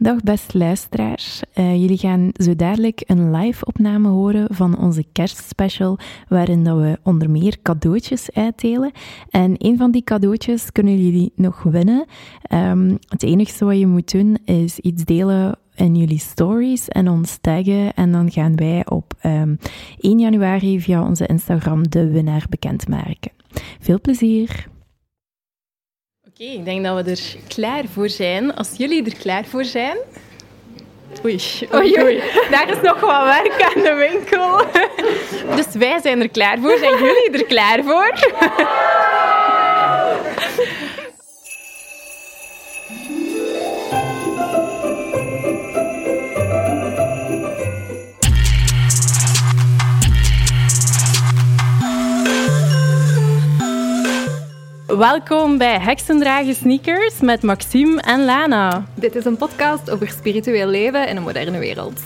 Dag beste luisteraars. Uh, jullie gaan zo dadelijk een live opname horen van onze kerstspecial, waarin dat we onder meer cadeautjes uitdelen. En een van die cadeautjes kunnen jullie nog winnen. Um, het enige wat je moet doen is iets delen in jullie stories en ons taggen. En dan gaan wij op um, ehm, 1 januari via onze Instagram de winnaar bekendmaken. Veel plezier! Oké, ik denk dat we er klaar voor zijn. Als jullie er klaar voor zijn. Oei, oei, oei. Daar is nog wat werk aan de winkel. Dus wij zijn er klaar voor. Zijn jullie er klaar voor? Welkom bij Heksendragen Sneakers met Maxime en Lana. Dit is een podcast over spiritueel leven in een moderne wereld.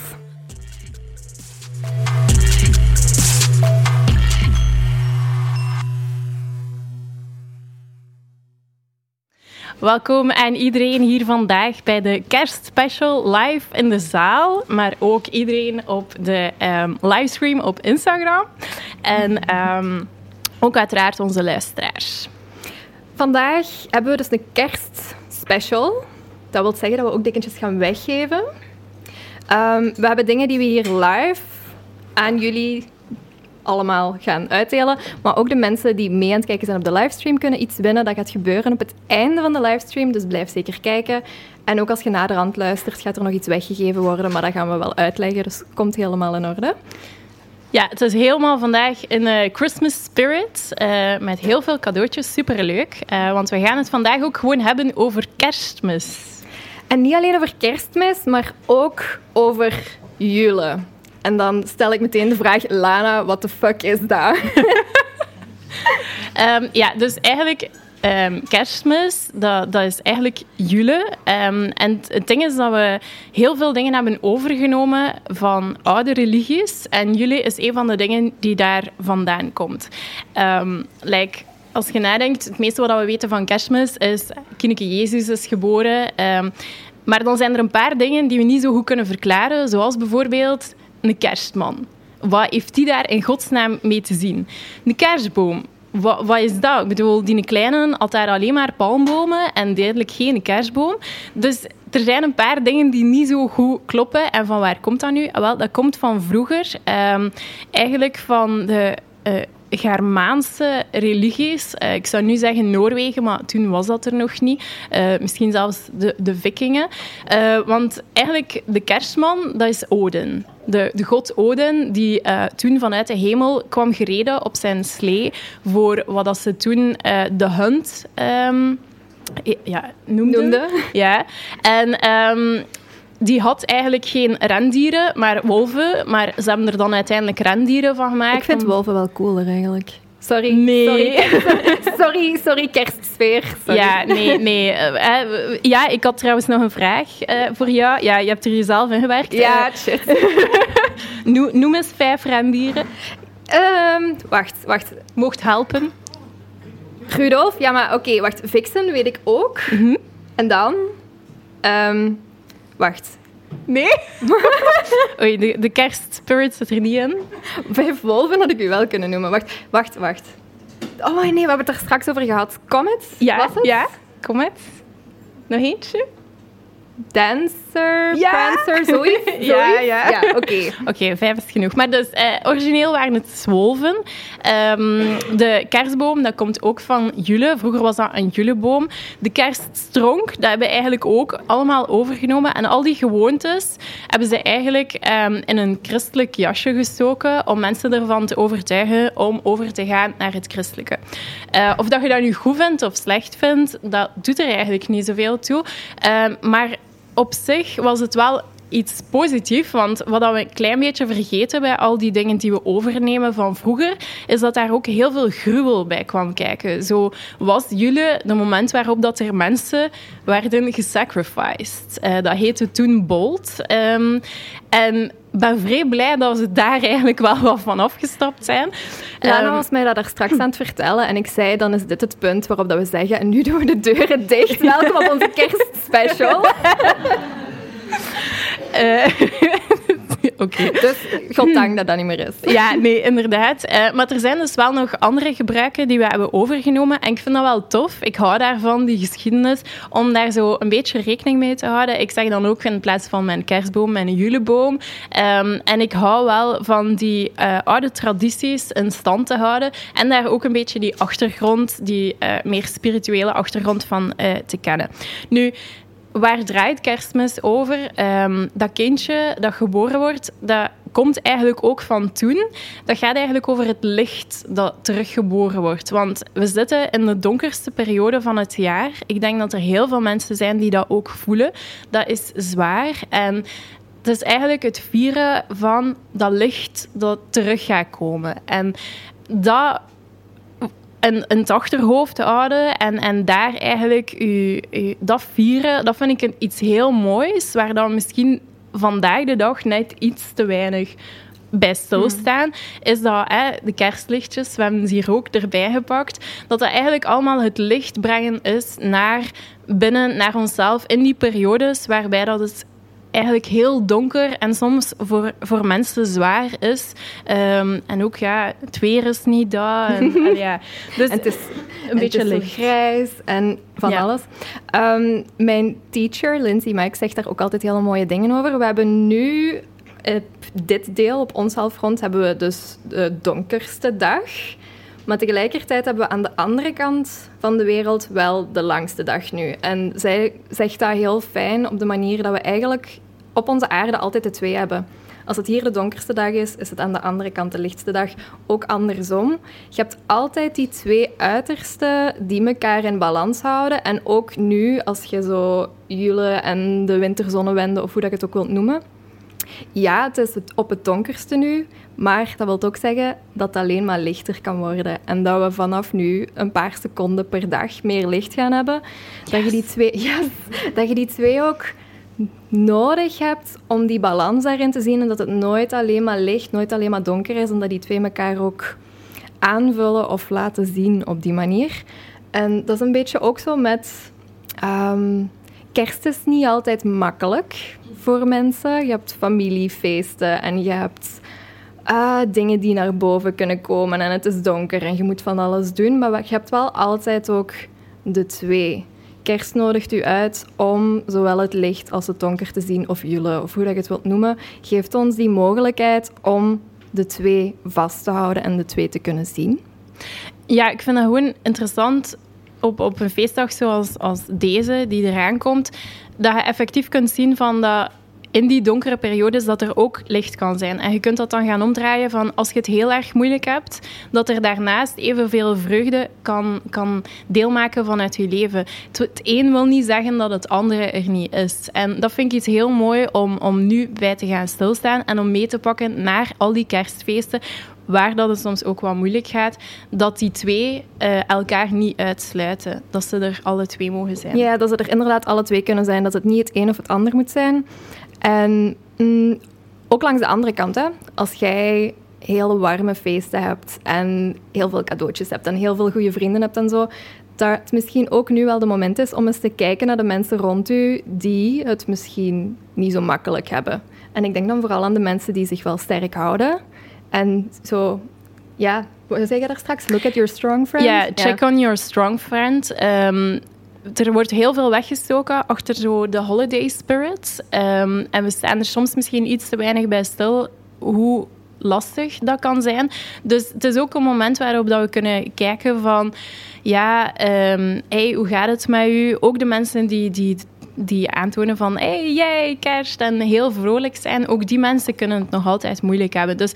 Welkom aan iedereen hier vandaag bij de kerstspecial live in de zaal, maar ook iedereen op de um, livestream op Instagram. En um, ook uiteraard onze luisteraars. Vandaag hebben we dus een kerstspecial. Dat wil zeggen dat we ook dekentjes gaan weggeven. Um, we hebben dingen die we hier live aan jullie allemaal gaan uitdelen. Maar ook de mensen die mee aan het kijken zijn op de livestream kunnen iets winnen. Dat gaat gebeuren op het einde van de livestream, dus blijf zeker kijken. En ook als je naderhand luistert, gaat er nog iets weggegeven worden, maar dat gaan we wel uitleggen, dus komt helemaal in orde. Ja, het is helemaal vandaag in uh, Christmas spirit. Uh, met heel veel cadeautjes. Superleuk. Uh, want we gaan het vandaag ook gewoon hebben over kerstmis. En niet alleen over kerstmis, maar ook over jule. En dan stel ik meteen de vraag, Lana, wat de fuck is dat? um, ja, dus eigenlijk um, kerstmis, dat, dat is eigenlijk jule. Um, en het ding is dat we heel veel dingen hebben overgenomen van oude religies. En jule is een van de dingen die daar vandaan komt. Um, like, als je nadenkt, het meeste wat we weten van kerstmis is... Kindje Jezus is geboren. maar dan zijn er een paar dingen die we niet zo goed kunnen verklaren. Zoals bijvoorbeeld een kerstman. Wat heeft die daar in godsnaam mee te zien? Een kerstboom wat, is dat? Ik bedoel, die kleine had daar alleen maar palmbomen en duidelijk geen kerstboom. Dus er zijn een paar dingen die niet zo goed kloppen. En van waar komt dat nu? Wel, dat komt van vroeger. Um, eigenlijk van de... Uh, Germaanse religies. Uh, ik zou nu zeggen Noorwegen, maar toen was dat er nog niet. Uh, misschien zelfs de, de vikingen. Want eigenlijk, de kerstman, dat is Odin. De, de god Odin, die toen vanuit de hemel kwam gereden op zijn slee voor wat dat ze toen de hunt... Um, ja, noemden. Noemde. Ja. En... Um, die had eigenlijk geen rendieren, maar wolven. Maar ze hebben er dan uiteindelijk rendieren van gemaakt. Ik vind wolven wel cooler eigenlijk. Sorry. Nee. Sorry, sorry, sorry kerstsfeer. Sorry. Ja, nee, nee. Uh, ja, ik had trouwens nog een vraag uh, voor jou. Ja, je hebt er jezelf in gewerkt. Ja, shit. noem eens vijf rendieren. Um, wacht, wacht. Mocht helpen. Rudolf, ja, maar oké, okay, wacht. Vixen weet ik ook. Mm -hmm. En dan... Um, Wacht. Nee? Oei, de, de kerstspirit zit er niet in. Vijf wolven had ik u wel kunnen noemen. Wacht, wacht, wacht. Oh nee, we hebben het er straks over gehad. Comet? Ja, was het? ja, Comet. Nog eentje? Dancer, ja. prancer, zoiets? ja, ja. ja Oké, oké, vijf is genoeg. Maar dus, eh, origineel waren het zwolven. Um, de kerstboom, dat komt ook van jule. Vroeger was dat een juleboom. De kerststronk, dat hebben we eigenlijk ook allemaal overgenomen. En al die gewoontes hebben ze eigenlijk um, in een christelijk jasje gestoken om mensen ervan te overtuigen om over te gaan naar het christelijke. Uh, of dat je dat nu goed vindt of slecht vindt, dat doet er eigenlijk niet zoveel toe. Uh, maar op zich was het wel iets positiefs. Want wat we een klein beetje vergeten bij al die dingen die we overnemen van vroeger, is dat daar ook heel veel gruwel bij kwam kijken. Zo was jullie de moment waarop dat er mensen werden gesacrificed. Uh, dat heette toen Bolt. Um, en ben vrij blij dat ze daar eigenlijk wel wat van afgestapt zijn. Lana um, was mij dat er straks aan het vertellen en ik zei, dan is dit het punt waarop dat we zeggen, en nu doen we de deuren dicht. Welkom op onze kerstspecial. Eh, Oké. Dus goddank dat dat niet meer is. Ja, nee, inderdaad. Uh, maar er zijn dus wel nog andere gebruiken die we hebben overgenomen. En ik vind dat wel tof. Ik hou daarvan, die geschiedenis, om daar zo een beetje rekening mee te houden. Ik zeg dan ook in plaats van mijn kerstboom, mijn juleboom. Um, en ik hou wel van die uh, oude tradities in stand te houden. En daar ook een beetje die achtergrond, die uh, meer spirituele achtergrond van te kennen. Nu, waar draait kerstmis over? Um, dat kindje dat geboren wordt, dat komt eigenlijk ook van toen. Dat gaat eigenlijk over het licht dat teruggeboren wordt. Want we zitten in de donkerste periode van het jaar. Ik denk dat er heel veel mensen zijn die dat ook voelen. Dat is zwaar. En het is eigenlijk het vieren van dat licht dat terug gaat komen. En dat in, in het achterhoofd houden en, en daar eigenlijk u, u, dat vieren, dat vind ik een, iets heel moois, waar dan misschien vandaag de dag net iets te weinig bij stilstaan, mm. is dat hè, de kerstlichtjes, we hebben ze hier ook erbij gepakt, dat dat eigenlijk allemaal het licht brengen is naar binnen, naar onszelf, in die periodes waarbij dat het eigenlijk heel donker en soms voor, voor mensen zwaar is. Um, en ook, ja, het weer is niet daar. En, en ja. Dus en het is een beetje licht. grijs en van ja. alles. Um, mijn teacher, Lindsay Mike, zegt daar ook altijd hele mooie dingen over. We hebben nu op dit deel, op ons halfrond, hebben we dus de donkerste dag. Maar tegelijkertijd hebben we aan de andere kant van de wereld wel de langste dag nu. En zij zegt dat heel fijn op de manier dat we eigenlijk op onze aarde altijd de twee hebben. Als het hier de donkerste dag is, is het aan de andere kant de lichtste dag. Ook andersom. Je hebt altijd die twee uitersten die elkaar in balans houden. En ook nu, als je zo jule en de winterzonnewende, of hoe dat je het ook wilt noemen. Ja, het is op het donkerste nu, maar dat wil ook zeggen dat het alleen maar lichter kan worden. En dat we vanaf nu een paar seconden per dag meer licht gaan hebben. Dat, je die twee, yes, dat je die twee ook nodig hebt om die balans daarin te zien en dat het nooit alleen maar licht, nooit alleen maar donker is en dat die twee elkaar ook aanvullen of laten zien op die manier. En dat is een beetje ook zo met... Um, kerst is niet altijd makkelijk voor mensen. Je hebt familiefeesten en je hebt uh, dingen die naar boven kunnen komen en het is donker en je moet van alles doen. Maar je hebt wel altijd ook de twee kerst nodigt u uit om zowel het licht als het donker te zien, of jullie, of hoe dat je het wilt noemen, geeft ons die mogelijkheid om de twee vast te houden en de twee te kunnen zien. Ja, ik vind dat gewoon interessant op, op een feestdag zoals als deze, die eraan komt, dat je effectief kunt zien van dat in die donkere periodes dat er ook licht kan zijn. En je kunt dat dan gaan omdraaien van als je het heel erg moeilijk hebt, dat er daarnaast evenveel vreugde kan, kan deelmaken vanuit je leven. Het, een wil niet zeggen dat het andere er niet is. En dat vind ik iets heel mooi om, om nu bij te gaan stilstaan en om mee te pakken naar al die kerstfeesten waar dat het soms ook wat moeilijk gaat, dat die twee uh, elkaar niet uitsluiten. Dat ze er alle twee mogen zijn. Ja, dat ze er inderdaad alle twee kunnen zijn. Dat het niet het een of het ander moet zijn. En mm, ook langs de andere kant, hè, als jij heel warme feesten hebt en heel veel cadeautjes hebt en heel veel goede vrienden hebt en zo, dat het misschien ook nu wel de moment is om eens te kijken naar de mensen rond u die het misschien niet zo makkelijk hebben. En ik denk dan vooral aan de mensen die zich wel sterk houden. En zo, ja, wat zei je daar straks? Look at your strong friend. Ja, check on your strong friend. Um, er wordt heel veel weggestoken achter zo de holiday spirit. Um, en we staan er soms misschien iets te weinig bij stil hoe lastig dat kan zijn. Dus het is ook een moment waarop dat we kunnen kijken van... Ja, um, hey, hoe gaat het met u? Ook de mensen die, die die aantonen van hey, jij, kerst en heel vrolijk zijn, ook die mensen kunnen het nog altijd moeilijk hebben. Dus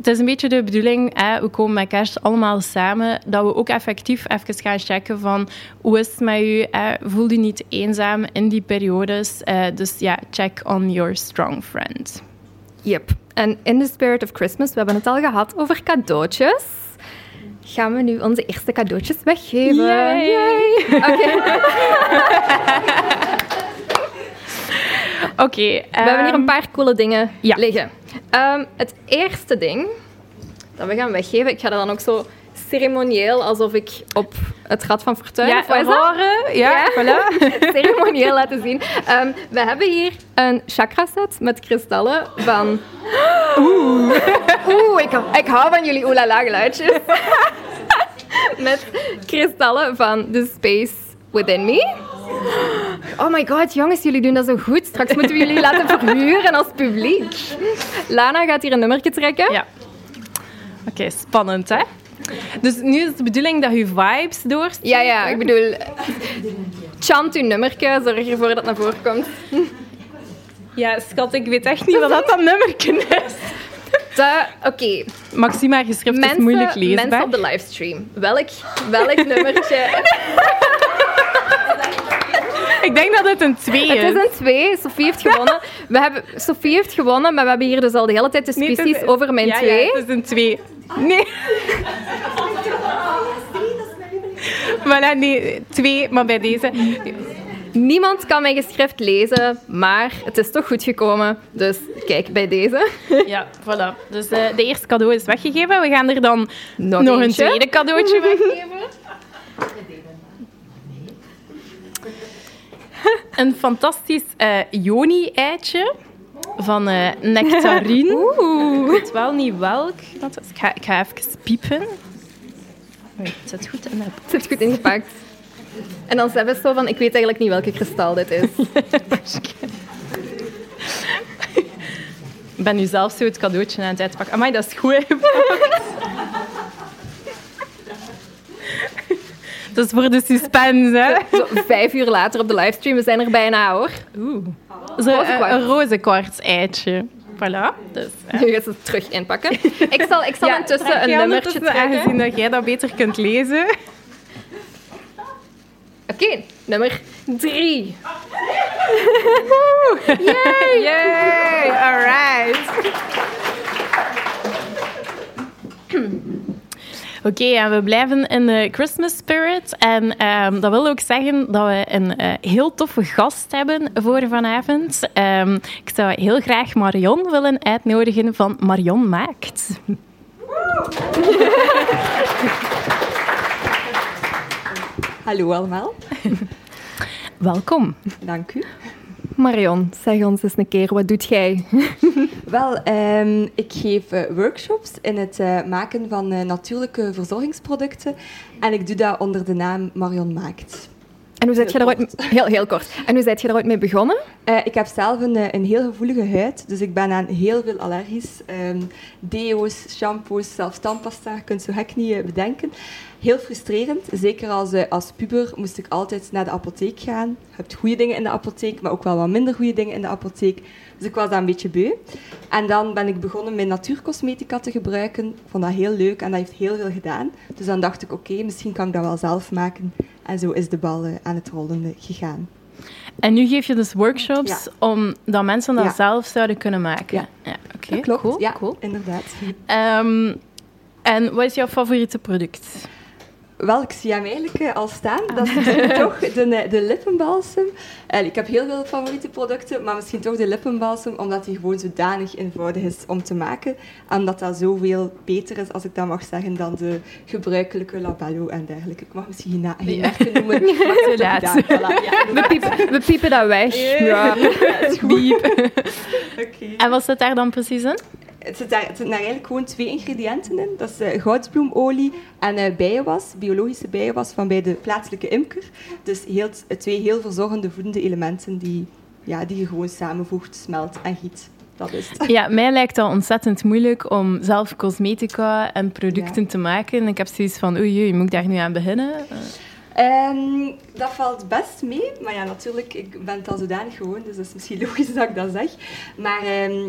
het is een beetje de bedoeling, hè, we komen met kerst allemaal samen, dat we ook effectief even gaan checken van hoe is het met u, hè? voel je niet eenzaam in die periodes. Uh, dus ja, check on your strong friend. Yep. En in the spirit of Christmas, we hebben het al gehad over cadeautjes gaan we nu onze eerste cadeautjes weggeven. Yay! Oké. Oké. we hebben hier een ehm, paar coole dingen liggen. Um, het eerste ding dat we gaan weggeven, ik ga dat dan ook zo ceremonieel alsof ik op het Rad van Fortuin... Ja, horen. Ja, Ja. voilà. ceremonieel laten zien. Ehm, we hebben hier een chakra set met kristallen van... Oeh. Oeh, ik, ik hou van jullie oelala geluidjes. met kristallen van The Space Within Me. Oh my god, jongens, jullie doen dat zo goed. Straks moeten we jullie laten verhuren als publiek. Lana gaat hier een nummertje trekken. Ja. Oké, spannend, hè? Dus nu is het de bedoeling dat je vibes doorstuurt. Ja, ja, ik bedoel... Chant uw nummertje, zorg ervoor dat het naar voren komt. Ja, schat, ik weet echt niet wat dat dan nummerken is. Oké, Maxima geschrift is moeilijk leesbaar. mensen op de livestream. Welk, welk nummertje? Ik denk dat het een 2 is. Het is een twee. Sophie heeft gewonnen. We hebben, Sophie heeft gewonnen, maar we hebben hier dus al de hele tijd Nee, discussies is- over mijn ja, twee. Ja, het is een 2. Nee. Voilà, nee, 2, maar bij deze. Niemand kan mijn geschrift lezen, maar het is toch goed gekomen. Dus kijk bij deze. Ja, voilà. Dus eh, de eerste cadeau is weggegeven. We gaan er dan Nog, nog, een tweede cadeautje weggeven. Een fantastisch eh Joni-eitje van eh Nectarine. Oeh. Ik weet wel niet welk. Ik ga, ik ga even piepen. Het zit goed in Het zit goed ingepakt. En dan hebben ze zo van, ik weet eigenlijk niet welke kristal dit is. Ik ben nu zelf zo het cadeautje aan het uitpakken. Amai, dat is goed. Dat is voor de suspense, hè? Zo, vijf uur later op de livestream, we zijn er bijna hoor. Oeh. Zo, Roze een, kwarts. een kwarts-eitje. Voilà. Dus, hè. Nu gaat ze het terug inpakken. Ik zal, ik zal Ja, intussen een nummertje ondertussen, trekken. Aangezien dat jij dat beter kunt lezen. Oké, nummer drie. Yay! Yay! All right. Oké, we blijven in de Christmas spirit. En ehm, dat wil ook zeggen dat we een eh, heel toffe gast hebben voor vanavond. Ehm, ik zou heel graag Marion willen uitnodigen van Marion Maakt. Hallo allemaal, Welkom. dank u. Marion, zeg ons eens een keer, wat doet jij? Wel, ehm, ik geef eh, workshops in het eh, maken van eh, natuurlijke verzorgingsproducten en ik doe dat onder de naam Marion Maakt. En hoe zit je ooit... Heel, heel kort. En hoe zit je er ooit mee begonnen? Ik heb zelf een, een heel gevoelige huid, dus ik ben aan heel veel allergisch. Ehm, deo's, shampoos, zelfs tandpasta, je kunt zo gek niet bedenken. Heel frustrerend, zeker als, eh, als puber moest ik altijd naar de apotheek gaan. Je hebt goede dingen in de apotheek, maar ook wel wat minder goede dingen in de apotheek. Dus ik was daar een beetje beu. En dan ben ik begonnen met natuurcosmetica te gebruiken. Ik vond dat heel leuk en dat heeft heel veel gedaan. Dus dan dacht ik, oké, misschien kan ik dat wel zelf maken. En zo is de bal eh, aan het rollen gegaan. En nu geef je dus workshops Ja. omdat mensen dat Ja. zelf zouden kunnen maken. Ja. oké. Dat klopt, cool, ja, cool. inderdaad. Ehm, en wat is jouw favoriete product? Wel, ik zie hem eigenlijk eh, al staan. Dat is misschien toch de, eh, de lippenbalsem. Eh, ik heb heel veel favoriete producten, maar misschien toch de lippenbalsem, omdat die gewoon zodanig eenvoudig is om te maken. En omdat dat zoveel beter is, als ik dat mag zeggen, dan de gebruikelijke labello en dergelijke. Ik mag misschien geen, merken noemen, maar Laat. Voilà, ja, We piepen, we piepen dat weg. Ja. Oké. En wat zit daar dan precies in? Het zit daar, het zitten daar eigenlijk gewoon twee ingrediënten in. Dat is eh, goudsbloemolie en eh, bijenwas, biologische bijenwas van bij de plaatselijke imker. Dus heel, twee heel verzorgende voedende elementen die, ja, die je gewoon samenvoegt, smelt en giet. Dat is het. Ja, mij lijkt dat ontzettend moeilijk om zelf cosmetica en producten Ja. te maken. En ik heb zoiets van, oei, oei, moet ik daar nu aan beginnen? Eh, Ehm, dat valt best mee, maar ja, natuurlijk, ik ben het al zodanig gewoon, dus dat is misschien logisch dat ik dat zeg. Maar ehm,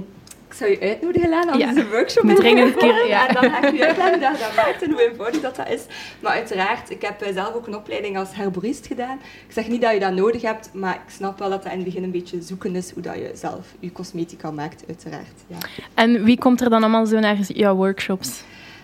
ik zou je uitnodigen, Lana, om Ja. deze workshop in te dringend een keer, volgen. ja. En dan ga ik je uitleggen dat dat maakt en hoe eenvoudig dat, dat is. Maar uiteraard, ik heb eh, zelf ook een opleiding als herborist gedaan. Ik zeg niet dat je dat nodig hebt, maar ik snap wel dat dat in het begin een beetje zoeken is hoe dat je zelf je cosmetica maakt, uiteraard. Ja. En wie komt er dan allemaal zo naar jouw workshops?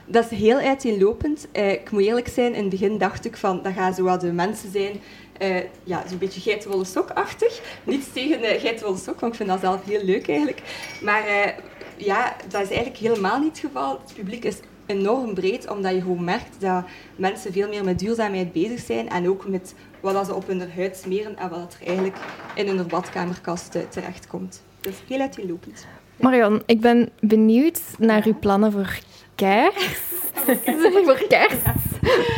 Dat is heel uiteenlopend. Eh, ik moet eerlijk zijn, in het begin dacht ik van, dat gaan zo wat de mensen zijn, eh, ja, zo'n beetje geitenwolle sok-achtig. Niets tegen uh, geitenwolle sok, want ik vind dat zelf heel leuk eigenlijk. Maar eh, ja, dat is eigenlijk helemaal niet het geval. Het publiek is enorm breed, omdat je gewoon merkt dat mensen veel meer met duurzaamheid bezig zijn en ook met wat ze op hun huid smeren en wat er eigenlijk in hun badkamerkast eh, terechtkomt. Dus heel uiteenlopend. Marion, ik ben benieuwd naar uw plannen voor kerst. voor kerst.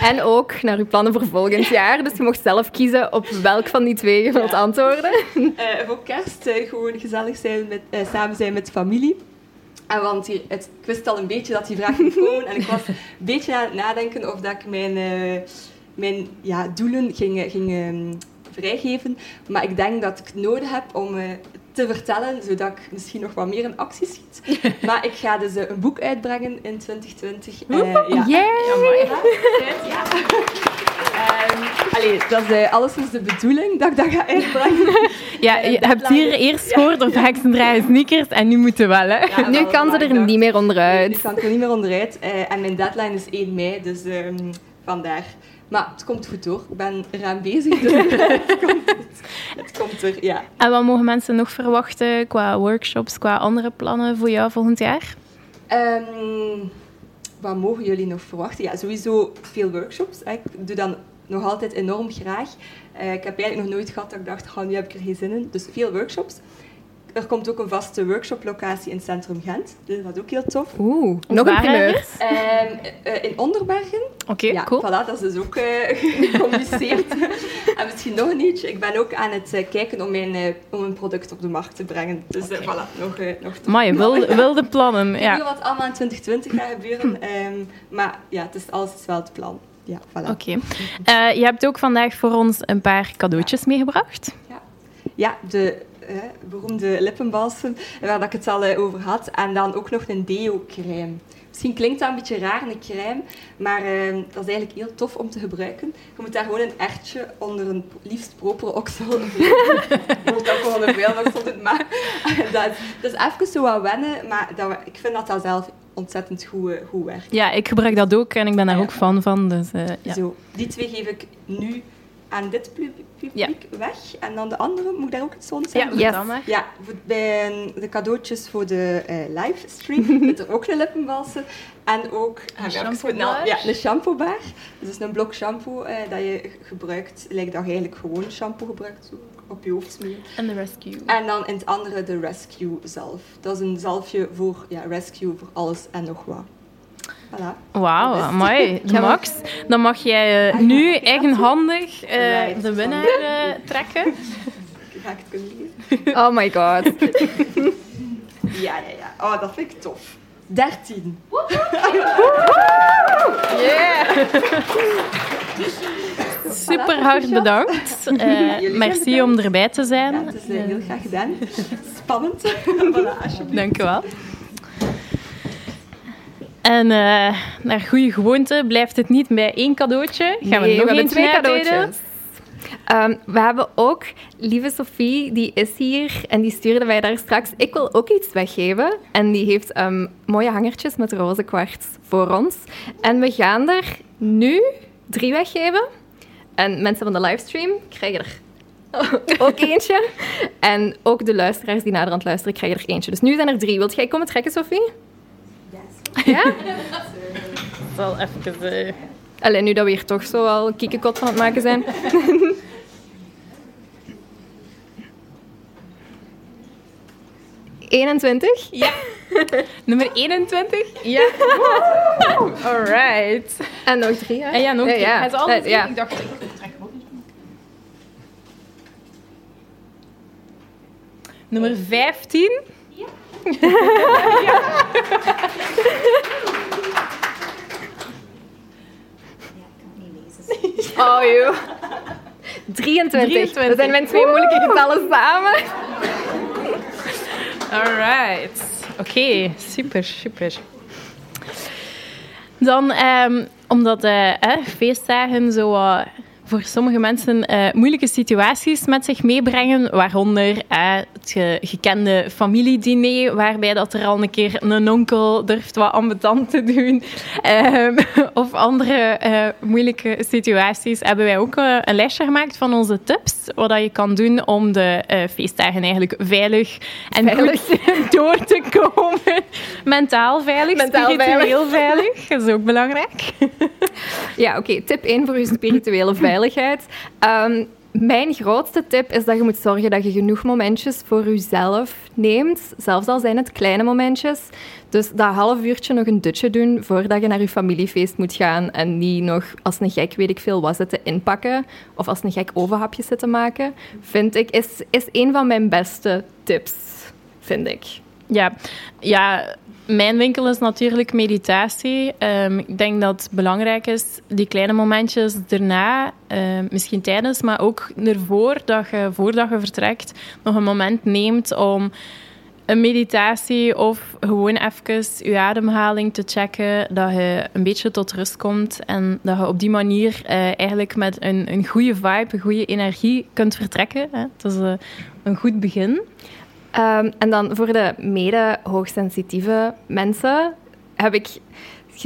En ook naar uw plannen voor volgend jaar. Dus je mocht zelf kiezen op welk van die twee je wilt antwoorden. Eh, voor kerst eh, gewoon gezellig zijn met, eh, samen zijn met familie. En want hier, het, ik wist al een beetje dat die vraag ging komen. En ik was een beetje aan het nadenken of dat ik mijn, mijn ja, doelen ging, ging ehm, vrijgeven. Maar ik denk dat ik het nodig heb om te vertellen, zodat ik misschien nog wat meer in actie schiet. maar ik ga dus eh, een boek uitbrengen in 2020. Eh, ja. Yay! Ja. Ehm, allee, dat is uh, alleszins de bedoeling dat ik dat ga uitbrengen. Ja, je hebt hier eerst gehoord of heksen dragen sneakers en nu moeten wel, hè? Ja, Nu kan ze er niet meer Nee, onderuit. ik kan er niet meer onderuit. Eh, en mijn deadline is 1 mei, dus ehm, vandaar. Maar het komt goed hoor. Ik ben eraan bezig, dus het, komt, het komt er, ja. En wat mogen mensen nog verwachten qua workshops, qua andere plannen voor jou volgend jaar? Ehm, wat mogen jullie nog verwachten? Ja, sowieso veel workshops. Ik doe dat nog altijd enorm graag. Eh, ik heb eigenlijk nog nooit gehad dat ik dacht, oh, nu heb ik er geen zin in. Dus veel workshops. Er komt ook een vaste workshoplocatie in Centrum Gent. Dus dat is ook heel tof. Oeh, nog een primeur. ergens? Ehm, eh, in Onderbergen. Oké, ja, cool. voilà, dat is dus ook eh, gecommuniceerd. en misschien nog een iets. Ik ben ook aan het eh, kijken om mijn, eh, om een product op de markt te brengen. Dus voilà, nog, nog te Maar je wil, wilde plannen, Ik weet niet ja. wat allemaal in 2020 gaat gebeuren. ehm, maar ja, het is, alles is wel het plan. Ja, voilà. Oké. Eh, je hebt ook vandaag voor ons een paar cadeautjes meegebracht. Ja, de eh, beroemde lippenbalsem, waar dat ik het al eh, over had. En dan ook nog een deo-crème. Misschien klinkt dat een beetje raar, een crème, maar eh, dat is eigenlijk heel tof om te gebruiken. Je moet daar gewoon een ertje onder een liefst propere oksel. Je moet ook gewoon een veel oksel doen, maar dat, dat is even zo wat wennen, maar dat, ik vind dat dat zelf ontzettend goed, eh, goed werkt. Ja, ik gebruik dat ook en ik ben daar Ja. ook fan van. Dus, eh, ja. Zo, die twee geef ik nu aan dit pu- publiek weg. En dan de andere, moet ik daar ook iets van Ja, zeggen? doe Yes. dat maar. Ja, voor- bij de cadeautjes voor de eh, livestream zit er ook een lippenbalsem. En ook Een even shampoobar. goed na- Ja, een shampoobar. Dus een blok shampoo eh, dat je gebruikt, lijkt dat je eigenlijk gewoon shampoo gebruikt, zo op je hoofd smeren. En de rescue. En dan in het andere de Rescue zalf. Dat is een zalfje voor ja, rescue, voor alles en nog wat. Voilà. Wauw, Dat mooi. Max, dan mag jij eh, Ah, nu eigenhandig eh, de winnaar eh, trekken. Ga ik het kunnen lezen? Oh my god. Ja, ja, ja. Oh, dat vind ik tof. 13. Super hard bedankt. Merci om erbij te zijn. Ja, het is heel graag gedaan. Spannend. voilà. Dank u wel. En eh, naar goede gewoonte blijft het niet bij één cadeautje. Gaan Nee, we nog hebben eentje twee cadeautjes. Ehm, we hebben ook, lieve Sophie, die is hier en die stuurde mij daar straks. Ik wil ook iets weggeven. En die heeft ehm, mooie hangertjes met roze kwarts voor ons. En we gaan er nu drie weggeven. En mensen van de livestream krijgen er ook eentje. En ook de luisteraars die naderhand luisteren krijgen er eentje. Dus nu zijn er drie. Wilt jij komen trekken, Sophie? Ja? Ik zal even... eh, Alleen nu dat we hier toch zo al kiekenkot van het maken zijn. ...21. Ja. Nummer 21? Ja. Alright. En nog drie, hè? En ja, nog Ja, drie. ja. Hij is altijd Eh, ja. Ik dacht, ik trek ook eens. Nummer 15. Oh, 23. 23. Dat zijn mijn twee moeilijke getallen samen. Alright. Oké, super, super. Dan, ehm, omdat eh, eh, feestdagen zo wat voor sommige mensen uh, moeilijke situaties met zich meebrengen, waaronder uh, het gekende familiediner, waarbij dat er al een keer een onkel durft wat ambetant te doen, um, of andere uh, moeilijke situaties, hebben wij ook een lijstje gemaakt van onze tips, wat je kan doen om de feestdagen eigenlijk veilig en veilig. goed door te komen. Mentaal veilig, Mentaal spiritueel veilig. veilig. Dat is ook belangrijk. Ja, oké. Tip 1 voor je spirituele veiligheid. Um, mijn grootste tip is dat je moet zorgen dat je genoeg momentjes voor jezelf neemt, zelfs al zijn het kleine momentjes. Dus dat half uurtje nog een dutje doen voordat je naar je familiefeest moet gaan en niet nog als een gek, weet ik veel, wat zitten inpakken of als een gek overhapje zitten maken, vind ik, is, is een van mijn beste tips, vind ik. Ja, ja mijn winkel is natuurlijk meditatie. Ehm, ik denk dat het belangrijk is, die kleine momentjes daarna, ehm, misschien tijdens, maar ook ervoor, dat je, voordat je vertrekt, nog een moment neemt om een meditatie of gewoon even je ademhaling te checken, dat je een beetje tot rust komt en dat je op die manier uh, eigenlijk met een, een goede vibe, een goede energie kunt vertrekken. Hè. Dat is uh, een goed begin. Um, en dan voor de mede-hoogsensitieve mensen heb ik...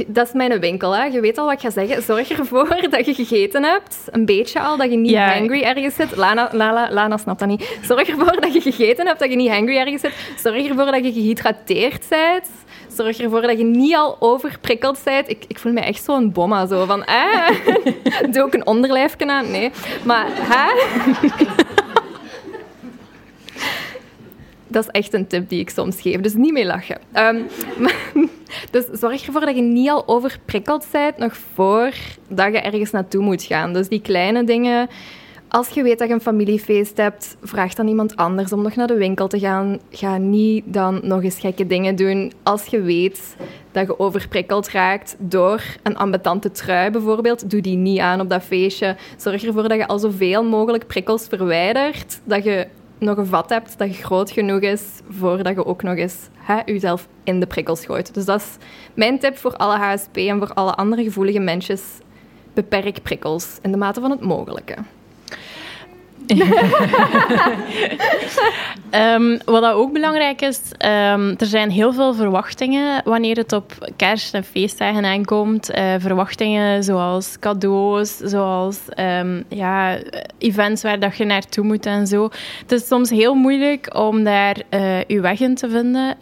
Dat is mijn winkel, hè. Je weet al wat ik ga zeggen. Zorg ervoor dat je gegeten hebt. Een beetje al, dat je niet ja. hangry ergens zit. Lana, Lala, Lana snapt dat niet. Zorg ervoor dat je gegeten hebt, dat je niet hangry ergens zit. Zorg ervoor dat je gehydrateerd bent. Zorg ervoor dat je niet al overprikkeld bent. Ik, ik voel me echt zo'n bomma, zo van... Eh, doe ook een onderlijfje aan. Nee. Maar, hè? dat is echt een tip die ik soms geef. Dus niet mee lachen. Um, dus zorg ervoor dat je niet al overprikkeld bent nog voordat je ergens naartoe moet gaan. Dus die kleine dingen. Als je weet dat je een familiefeest hebt, vraag dan iemand anders om nog naar de winkel te gaan. Ga niet dan nog eens gekke dingen doen. Als je weet dat je overprikkeld raakt door een ambetante trui bijvoorbeeld, doe die niet aan op dat feestje. Zorg ervoor dat je al zoveel mogelijk prikkels verwijdert, dat je nog een vat hebt dat groot genoeg is voordat je ook nog eens jezelf in de prikkels gooit. Dus dat is mijn tip voor alle HSP en voor alle andere gevoelige mensen. Beperk prikkels in de mate van het mogelijke. Um, wat ook belangrijk is, um, er zijn heel veel verwachtingen wanneer het op kerst- en feestdagen aankomt. Uh, verwachtingen zoals cadeaus, zoals um, ja, events waar dat je naartoe moet en zo. Het is soms heel moeilijk om daar uh, je weg in te vinden.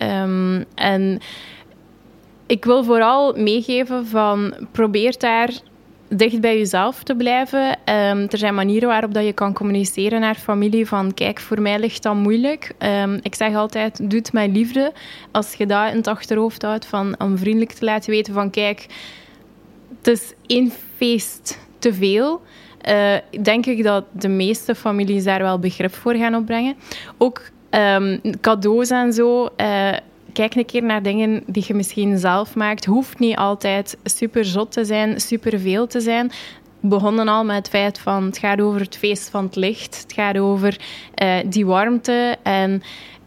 en ik wil vooral meegeven van probeer daar dicht bij jezelf te blijven. Um, er zijn manieren waarop dat je kan communiceren naar familie van kijk, voor mij ligt dat moeilijk. Um, ik zeg altijd, doe het met liefde. Als je dat in het achterhoofd houdt, van, om vriendelijk te laten weten van kijk, het is één feest te veel. Uh, denk ik dat de meeste families daar wel begrip voor gaan opbrengen. Ook um, cadeaus en zo. Uh, kijk een keer naar dingen die je misschien zelf maakt. Hoeft niet altijd super zot te zijn, super veel te zijn. Begonnen al met het feit van het gaat over het feest van het licht. Het gaat over uh, die warmte. En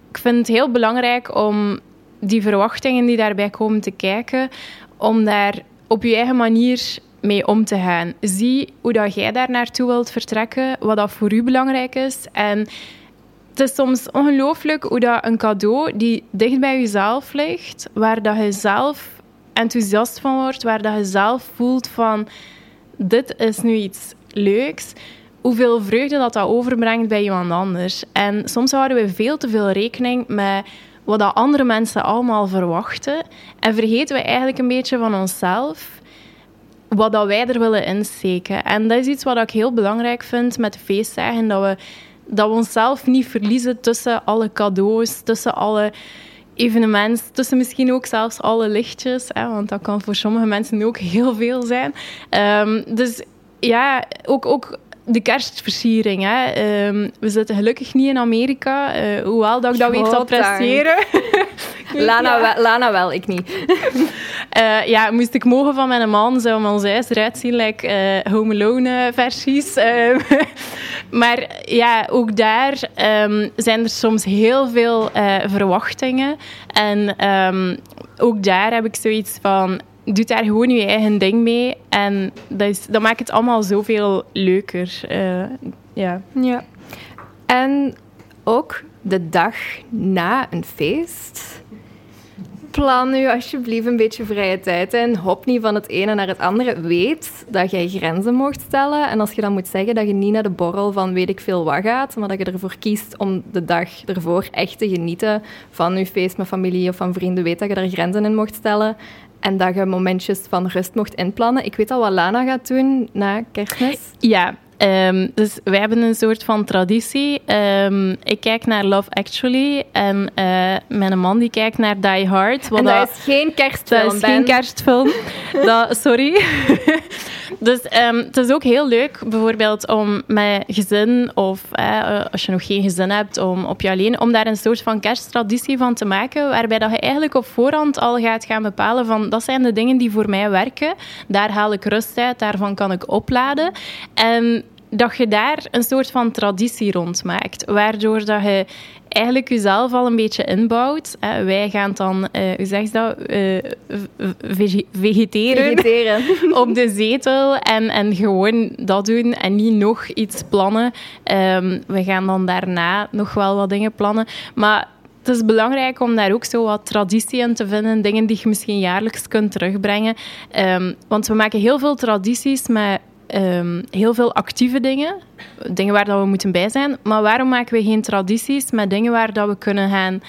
ik vind het heel belangrijk om die verwachtingen die daarbij komen te kijken, om daar op je eigen manier mee om te gaan. Zie hoe dat jij daar naartoe wilt vertrekken, wat dat voor u belangrijk is. En het is soms ongelooflijk hoe dat een cadeau die dicht bij jezelf ligt, waar dat je zelf enthousiast van wordt, waar dat je zelf voelt van dit is nu iets leuks, hoeveel vreugde dat dat overbrengt bij iemand anders. En soms houden we veel te veel rekening met wat dat andere mensen allemaal verwachten en vergeten we eigenlijk een beetje van onszelf wat dat wij er willen insteken. En dat is iets wat ik heel belangrijk vind met de feestdagen, dat we dat we onszelf niet verliezen tussen alle cadeaus, tussen alle evenementen, tussen misschien ook zelfs alle lichtjes, hè, want dat kan voor sommige mensen ook heel veel zijn. Um, dus ja, ook, ook de kerstversiering. Hè. Um, we zitten gelukkig niet in Amerika, uh, hoewel dat ik dat weet te appreciëren. Lana, wel, Lana wel, ik niet. uh, ja, moest ik mogen van mijn man, zou mijn huis eruit zien, like uh, Home Alone versies. Uh, maar ja, ook daar um, zijn er soms heel veel verwachtingen. En um, ook daar heb ik zoiets van doet daar gewoon je eigen ding mee. En dat, is, dat maakt het allemaal zoveel leuker. Uh, ja. ja. En ook de dag na een feest plan nu alsjeblieft een beetje vrije tijd en hop niet van het ene naar het andere. Weet dat jij grenzen mocht stellen. En als je dan moet zeggen dat je niet naar de borrel van weet ik veel wat gaat, maar dat je ervoor kiest om de dag ervoor echt te genieten van je feest met familie of van vrienden, weet dat je daar grenzen in mocht stellen. En dat je momentjes van rust mocht inplannen. Ik weet al wat Lana gaat doen na kerstmis. Ja, Um, dus wij hebben een soort van traditie. Um, ik kijk naar Love Actually en uh, mijn man die kijkt naar Die Hard. en dat, is geen kerstfilm, Dat is geen kerstfilm. dat, sorry. dus um, het is ook heel leuk, bijvoorbeeld om met gezin of uh, als je nog geen gezin hebt, om op je alleen, om daar een soort van kersttraditie van te maken, waarbij dat je eigenlijk op voorhand al gaat gaan bepalen van dat zijn de dingen die voor mij werken. Daar haal ik rust uit, daarvan kan ik opladen. En dat je daar een soort van traditie rond maakt. Waardoor dat je eigenlijk jezelf al een beetje inbouwt. wij gaan dan, uh, hoe zeg je dat, uh, vegeteren, vegeteren. op de zetel en, en gewoon dat doen en niet nog iets plannen. Um, we gaan dan daarna nog wel wat dingen plannen. Maar het is belangrijk om daar ook zo wat traditie in te vinden, dingen die je misschien jaarlijks kunt terugbrengen. Um, want we maken heel veel tradities met Ehm, heel veel actieve dingen, dingen waar dat we moeten bij zijn. Maar waarom maken we geen tradities met dingen waar dat we kunnen gaan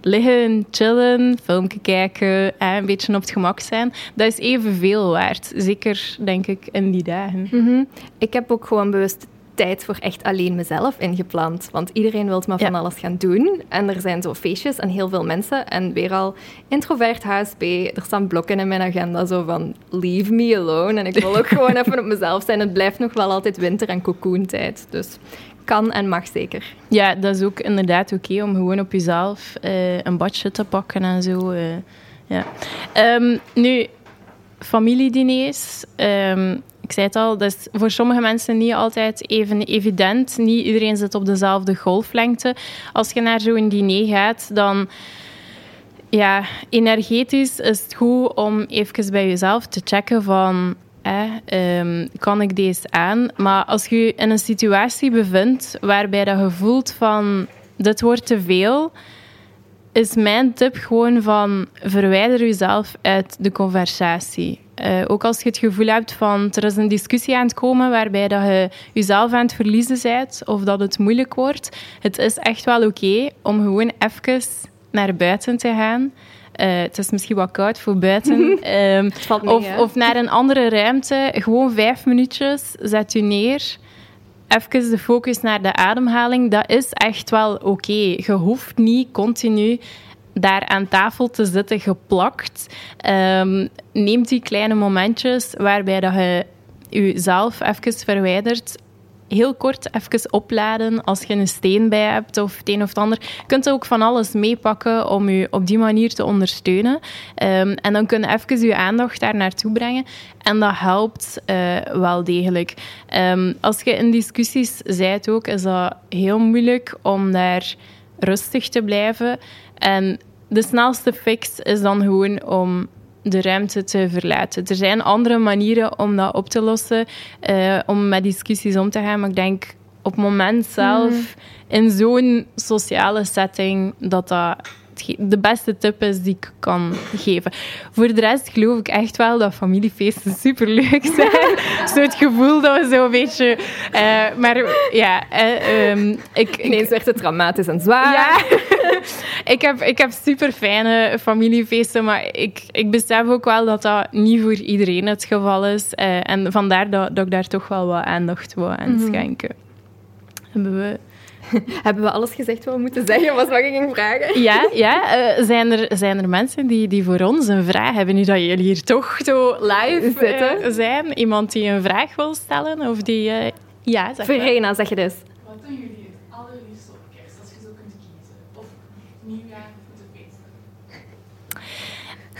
liggen, chillen, filmpje kijken, en een beetje op het gemak zijn? Dat is evenveel waard. Zeker, denk ik, in die dagen. Mhm. Ik heb ook gewoon bewust tijd voor echt alleen mezelf ingepland. Want iedereen wil maar van alles gaan doen. En er zijn zo feestjes en heel veel mensen. En weer al introvert HSP. Er staan blokken in mijn agenda zo van leave me alone. En ik wil ook gewoon even op mezelf zijn. Het blijft nog wel altijd winter- en cocoontijd. Dus kan en mag zeker. Ja, dat is ook inderdaad oké om gewoon op jezelf uh, een badje te pakken en zo. Uh, ja. Um, nu, familiediners. Um, ik zei het al, dat is voor sommige mensen niet altijd even evident. Niet iedereen zit op dezelfde golflengte. Als je naar zo'n diner gaat, dan... Ja, energetisch is het goed om even bij jezelf te checken van... Eh, kan ik deze aan? Maar als je in een situatie bevindt waarbij dat je voelt van... Dit wordt te veel is mijn tip gewoon van verwijder jezelf uit de conversatie. Uh, ook als je het gevoel hebt van er is een discussie aan het komen waarbij dat je jezelf aan het verliezen bent of dat het moeilijk wordt. Het is echt wel oké om gewoon even naar buiten te gaan. Uh, het is misschien wat koud voor buiten. um, of, of, naar een andere ruimte. Gewoon vijf minuutjes, zet u neer. Even de focus naar de ademhaling. Dat is echt wel oké. Je hoeft niet continu daar aan tafel te zitten geplakt. Um, neemt die kleine momentjes waarbij dat je jezelf even verwijdert. Heel kort even opladen als je een steen bij hebt of het een of het ander. Je kunt ook van alles meepakken om je op die manier te ondersteunen. Um, en dan kun je even je aandacht daar naartoe brengen. En dat helpt uh, wel degelijk. Um, als je in discussies zijt ook, is dat heel moeilijk om daar rustig te blijven. En de snelste fix is dan gewoon om de ruimte te verlaten. Er zijn andere manieren om dat op te lossen, uh, om met discussies om te gaan. Maar ik denk op het moment zelf, mm. in zo'n sociale setting, dat dat de beste tip is die ik kan geven. Voor de rest geloof ik echt wel dat familiefeesten superleuk zijn. zo het gevoel dat we zo'n beetje... Uh, maar ja... Uh, um, ik, Ineens werd het dramatisch en zwaar. Ja. Ik, heb, ik heb super fijne familiefeesten, maar ik, ik besef ook wel dat dat niet voor iedereen het geval is. Uh, en vandaar dat, dat ik daar toch wel wat aandacht wil aan mhm. schenken. Hebben we Hebben we alles gezegd wat we moeten zeggen? Was wat ik ging vragen? Ja, ja. Uh, zijn, er, zijn er mensen die, die voor ons een vraag hebben? Nu dat jullie hier toch zo live zitten uh, zijn. Iemand die een vraag wil stellen? Of die... Uh, ja, zeg Verena, zeg je dus. Wat doen jullie het allerliefst op kerst, als je zo kunt kiezen? Of nieuwjaar of de feesten?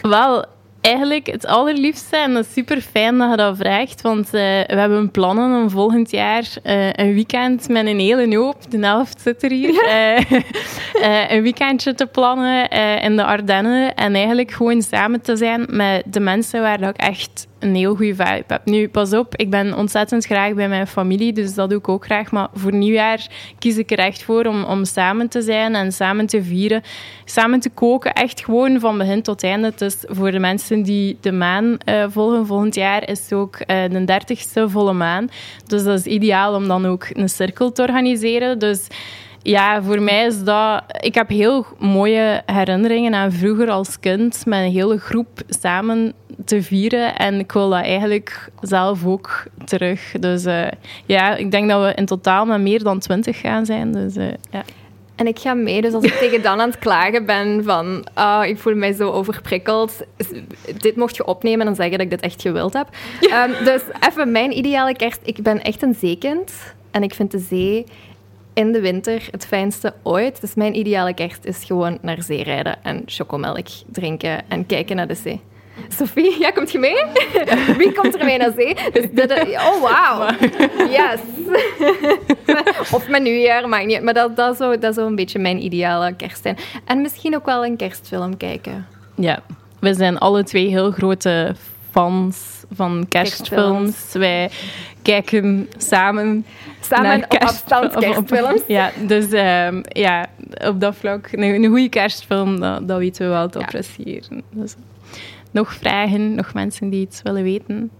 Wel, eigenlijk het allerliefste, en dat is super fijn dat je dat vraagt, want uh, we hebben plannen om volgend jaar uh, een weekend met een hele hoop, de helft zit er hier, uh, een weekendje te plannen in de Ardennen en eigenlijk gewoon samen te zijn met de mensen waar dat ik echt een heel goede vibe heb. Nu, pas op, ik ben ontzettend graag bij mijn familie, dus dat doe ik ook graag. Maar voor nieuwjaar kies ik er echt voor om, om samen te zijn en samen te vieren. Samen te koken, echt gewoon van begin tot einde. Dus voor de mensen die de maan uh, volgen volgend jaar, is het ook uh, de dertigste volle maan. Dus dat is ideaal om dan ook een cirkel te organiseren. Dus ja, voor mij is dat... Ik heb heel mooie herinneringen aan vroeger als kind met een hele groep samen te vieren. En ik wil dat eigenlijk zelf ook terug. Dus uh, ja, ik denk dat we in totaal met meer dan twintig gaan zijn. Dus uh, ja. En ik ga mee, dus als ik tegen Dan aan het klagen ben van oh, ik voel mij zo overprikkeld, dit mocht je opnemen en dan zeggen dat ik dit echt gewild heb. Ja. Um, dus even mijn ideale kerst. Ik ben echt een zeekind en ik vind de zee in de winter het fijnste ooit. Dus mijn ideale kerst is gewoon naar zee rijden en chocomelk drinken en kijken naar de zee. Sophie, ja, komt je mee? Wie komt er mee naar zee? Dus dit, oh, wauw. Yes. of mijn nieuwjaar, maakt niet Maar dat, dat, zou, dat zou een beetje mijn ideale kerst zijn. En misschien ook wel een kerstfilm kijken. Ja, we zijn alle twee heel grote fans van kerstfilms. Wij kijken samen Samen op afstand kerstfilms. ja, dus um, ja, op dat vlak, een, een goede kerstfilm, dat, dat weten we wel te appreciëren. Dus, nog vragen, nog mensen die iets willen weten?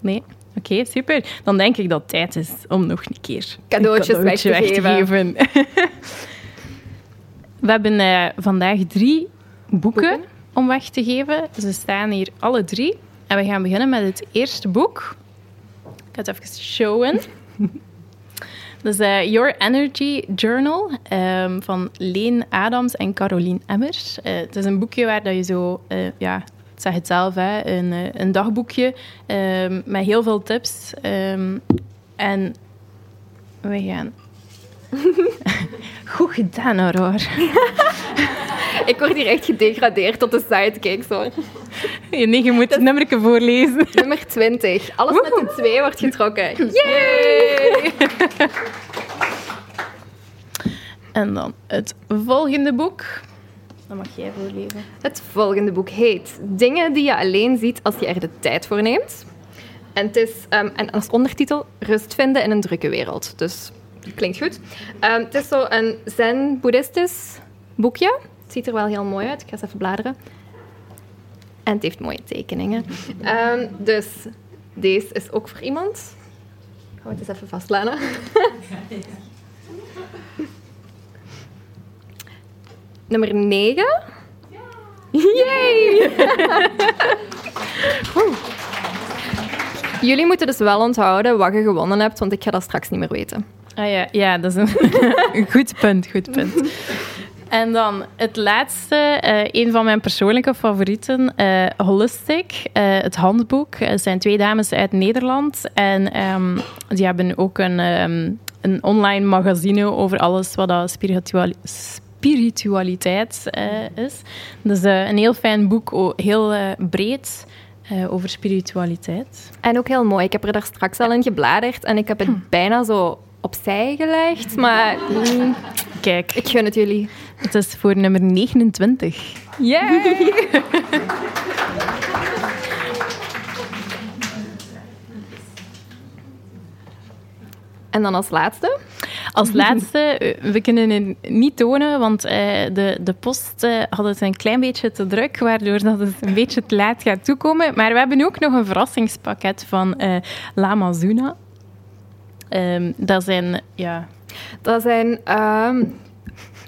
Nee? Oké, super. Dan denk ik dat het tijd is om nog een keer cadeautjes een cadeautje weg te, weg te geven. we hebben uh, vandaag drie boeken, boeken om weg te geven. Ze staan hier alle drie. En we gaan beginnen met het eerste boek. Ik ga het even showen. Dat is uh, Your Energy Journal um, van Leen Adams en Caroline Emmers. Uh, het is een boekje waar dat je zo, uh, ja, ik zeg het zelf, hè, een, een dagboekje um, met heel veel tips. Um, en we gaan... Goed gedaan, Aurore. Ik word hier echt gedegradeerd tot de sidekicks, hoor. Nee, je moet het nummer voorlezen. Nummer 20. Alles met de twee wordt getrokken. Yay! En dan het volgende boek. Dat mag jij voorlezen. Het volgende boek heet Dingen die je alleen ziet als je er de tijd voor neemt. En het is um, en als ondertitel Rust vinden in een drukke wereld. Dus klinkt goed. Um, het is zo een zen-boeddhistisch boekje. Het ziet er wel heel mooi uit. Ik ga eens even bladeren. En het heeft mooie tekeningen. Um, dus deze is ook voor iemand. Gaan we het eens even vastlaten. Nummer 9. Yay! Jullie moeten dus wel onthouden wat je gewonnen hebt, want ik ga dat straks niet meer weten. Ah ja, ja dat is een, goed punt, goed punt. En dan het laatste, uh, een van mijn persoonlijke favorieten, uh, Holistic, uh, het handboek. Het zijn twee dames uit Nederland en um, die hebben ook een, um, een online magazine over alles wat dat spiritual spiritualiteit is. Dus een heel fijn boek, heel breed. over spiritualiteit. En ook heel mooi. Ik heb er daar straks al in gebladerd en ik heb het bijna zo opzij gelegd, maar mm, kijk, ik gun het jullie. Het is voor nummer 29. Yay! en dan als laatste? Als laatste, eh, we kunnen het niet tonen, want uh, de, de post uh, had het een klein beetje te druk, waardoor dat het een beetje te laat gaat toekomen. Maar we hebben ook nog een verrassingspakket van uh, Lama Zuna. Um, dat zijn, ja... Dat zijn... Um,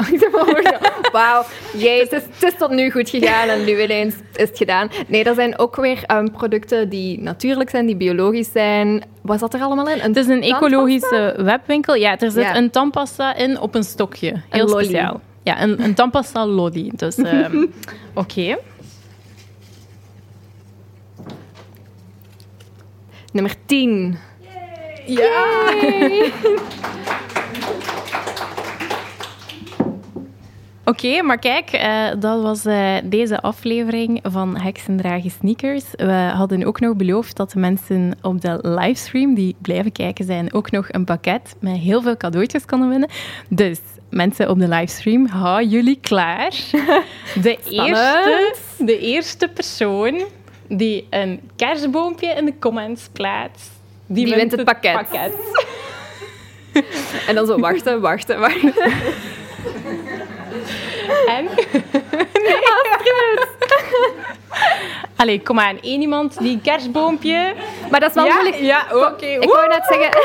Wauw, jezus, het, het is tot nu goed gegaan en nu ineens is het gedaan. Nee, dat zijn ook weer um, producten die natuurlijk zijn, die biologisch zijn. Wat zat er allemaal in? Een het is een ecologische webwinkel. Ja, er zit ja. een tandpasta in op een stokje. Heel een speciaal. Ja, een, een tandpasta lolly. Dus, um, oké. Okay. Nummer 10. Ja! Oké, maar kijk, uh, dat was uh, deze aflevering van Heksen dragen sneakers. We hadden ook nog beloofd dat de mensen op de livestream die blijven kijken zijn ook nog een pakket met heel veel cadeautjes konden winnen. Dus mensen op de livestream, hou jullie klaar. De eerste, de eerste persoon die een kerstboompje in de comments plaatst, die, die wint het, het pakket. pakket. en dan zo wachten, wachten, wachten. En? Nee, Astrid. Allee, kom aan. Eén iemand die een kerstboompje... Maar dat is wel ja, moeilijk. Ja, oké. Okay. Ik wou net zeggen...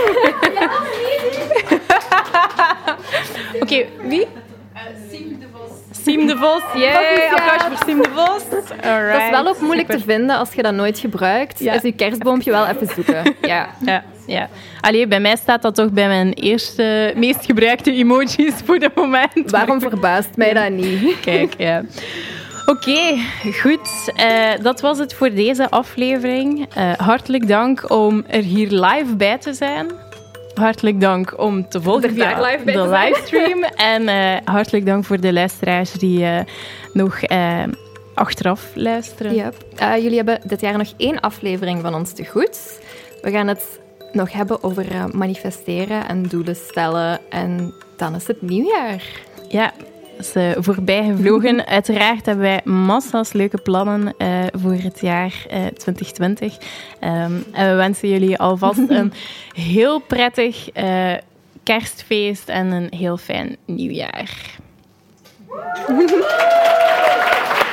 oké, okay, wie? Siem de Vos. Siem de Vos. Yay, applaus voor Siem de Vos. Alright. Dat is wel ook moeilijk Super. te vinden als je dat nooit gebruikt. Ja. Is je kerstboompje wel even zoeken. Ja. ja. Ja. Allee, bij mij staat dat toch bij mijn eerste, meest gebruikte emojis voor het moment. Waarom verbaast mij dat niet? Kijk, ja. Oké, goed. Uh, dat was het voor deze aflevering. Uh, hartelijk dank om er hier live bij te zijn. Hartelijk dank om te volgen via live de livestream. en uh, hartelijk dank voor de luisteraars die nog achteraf luisteren. Jullie hebben dit jaar nog één aflevering van ons te goed. We gaan het nog hebben over uh, manifesteren en doelen stellen. En dan is het nieuwjaar. Ja, dat is uh, voorbij gevlogen. Uiteraard hebben wij massa's leuke plannen uh, voor het jaar 2020. Um, ehm, en we wensen jullie alvast een heel prettig kerstfeest en een heel fijn nieuwjaar.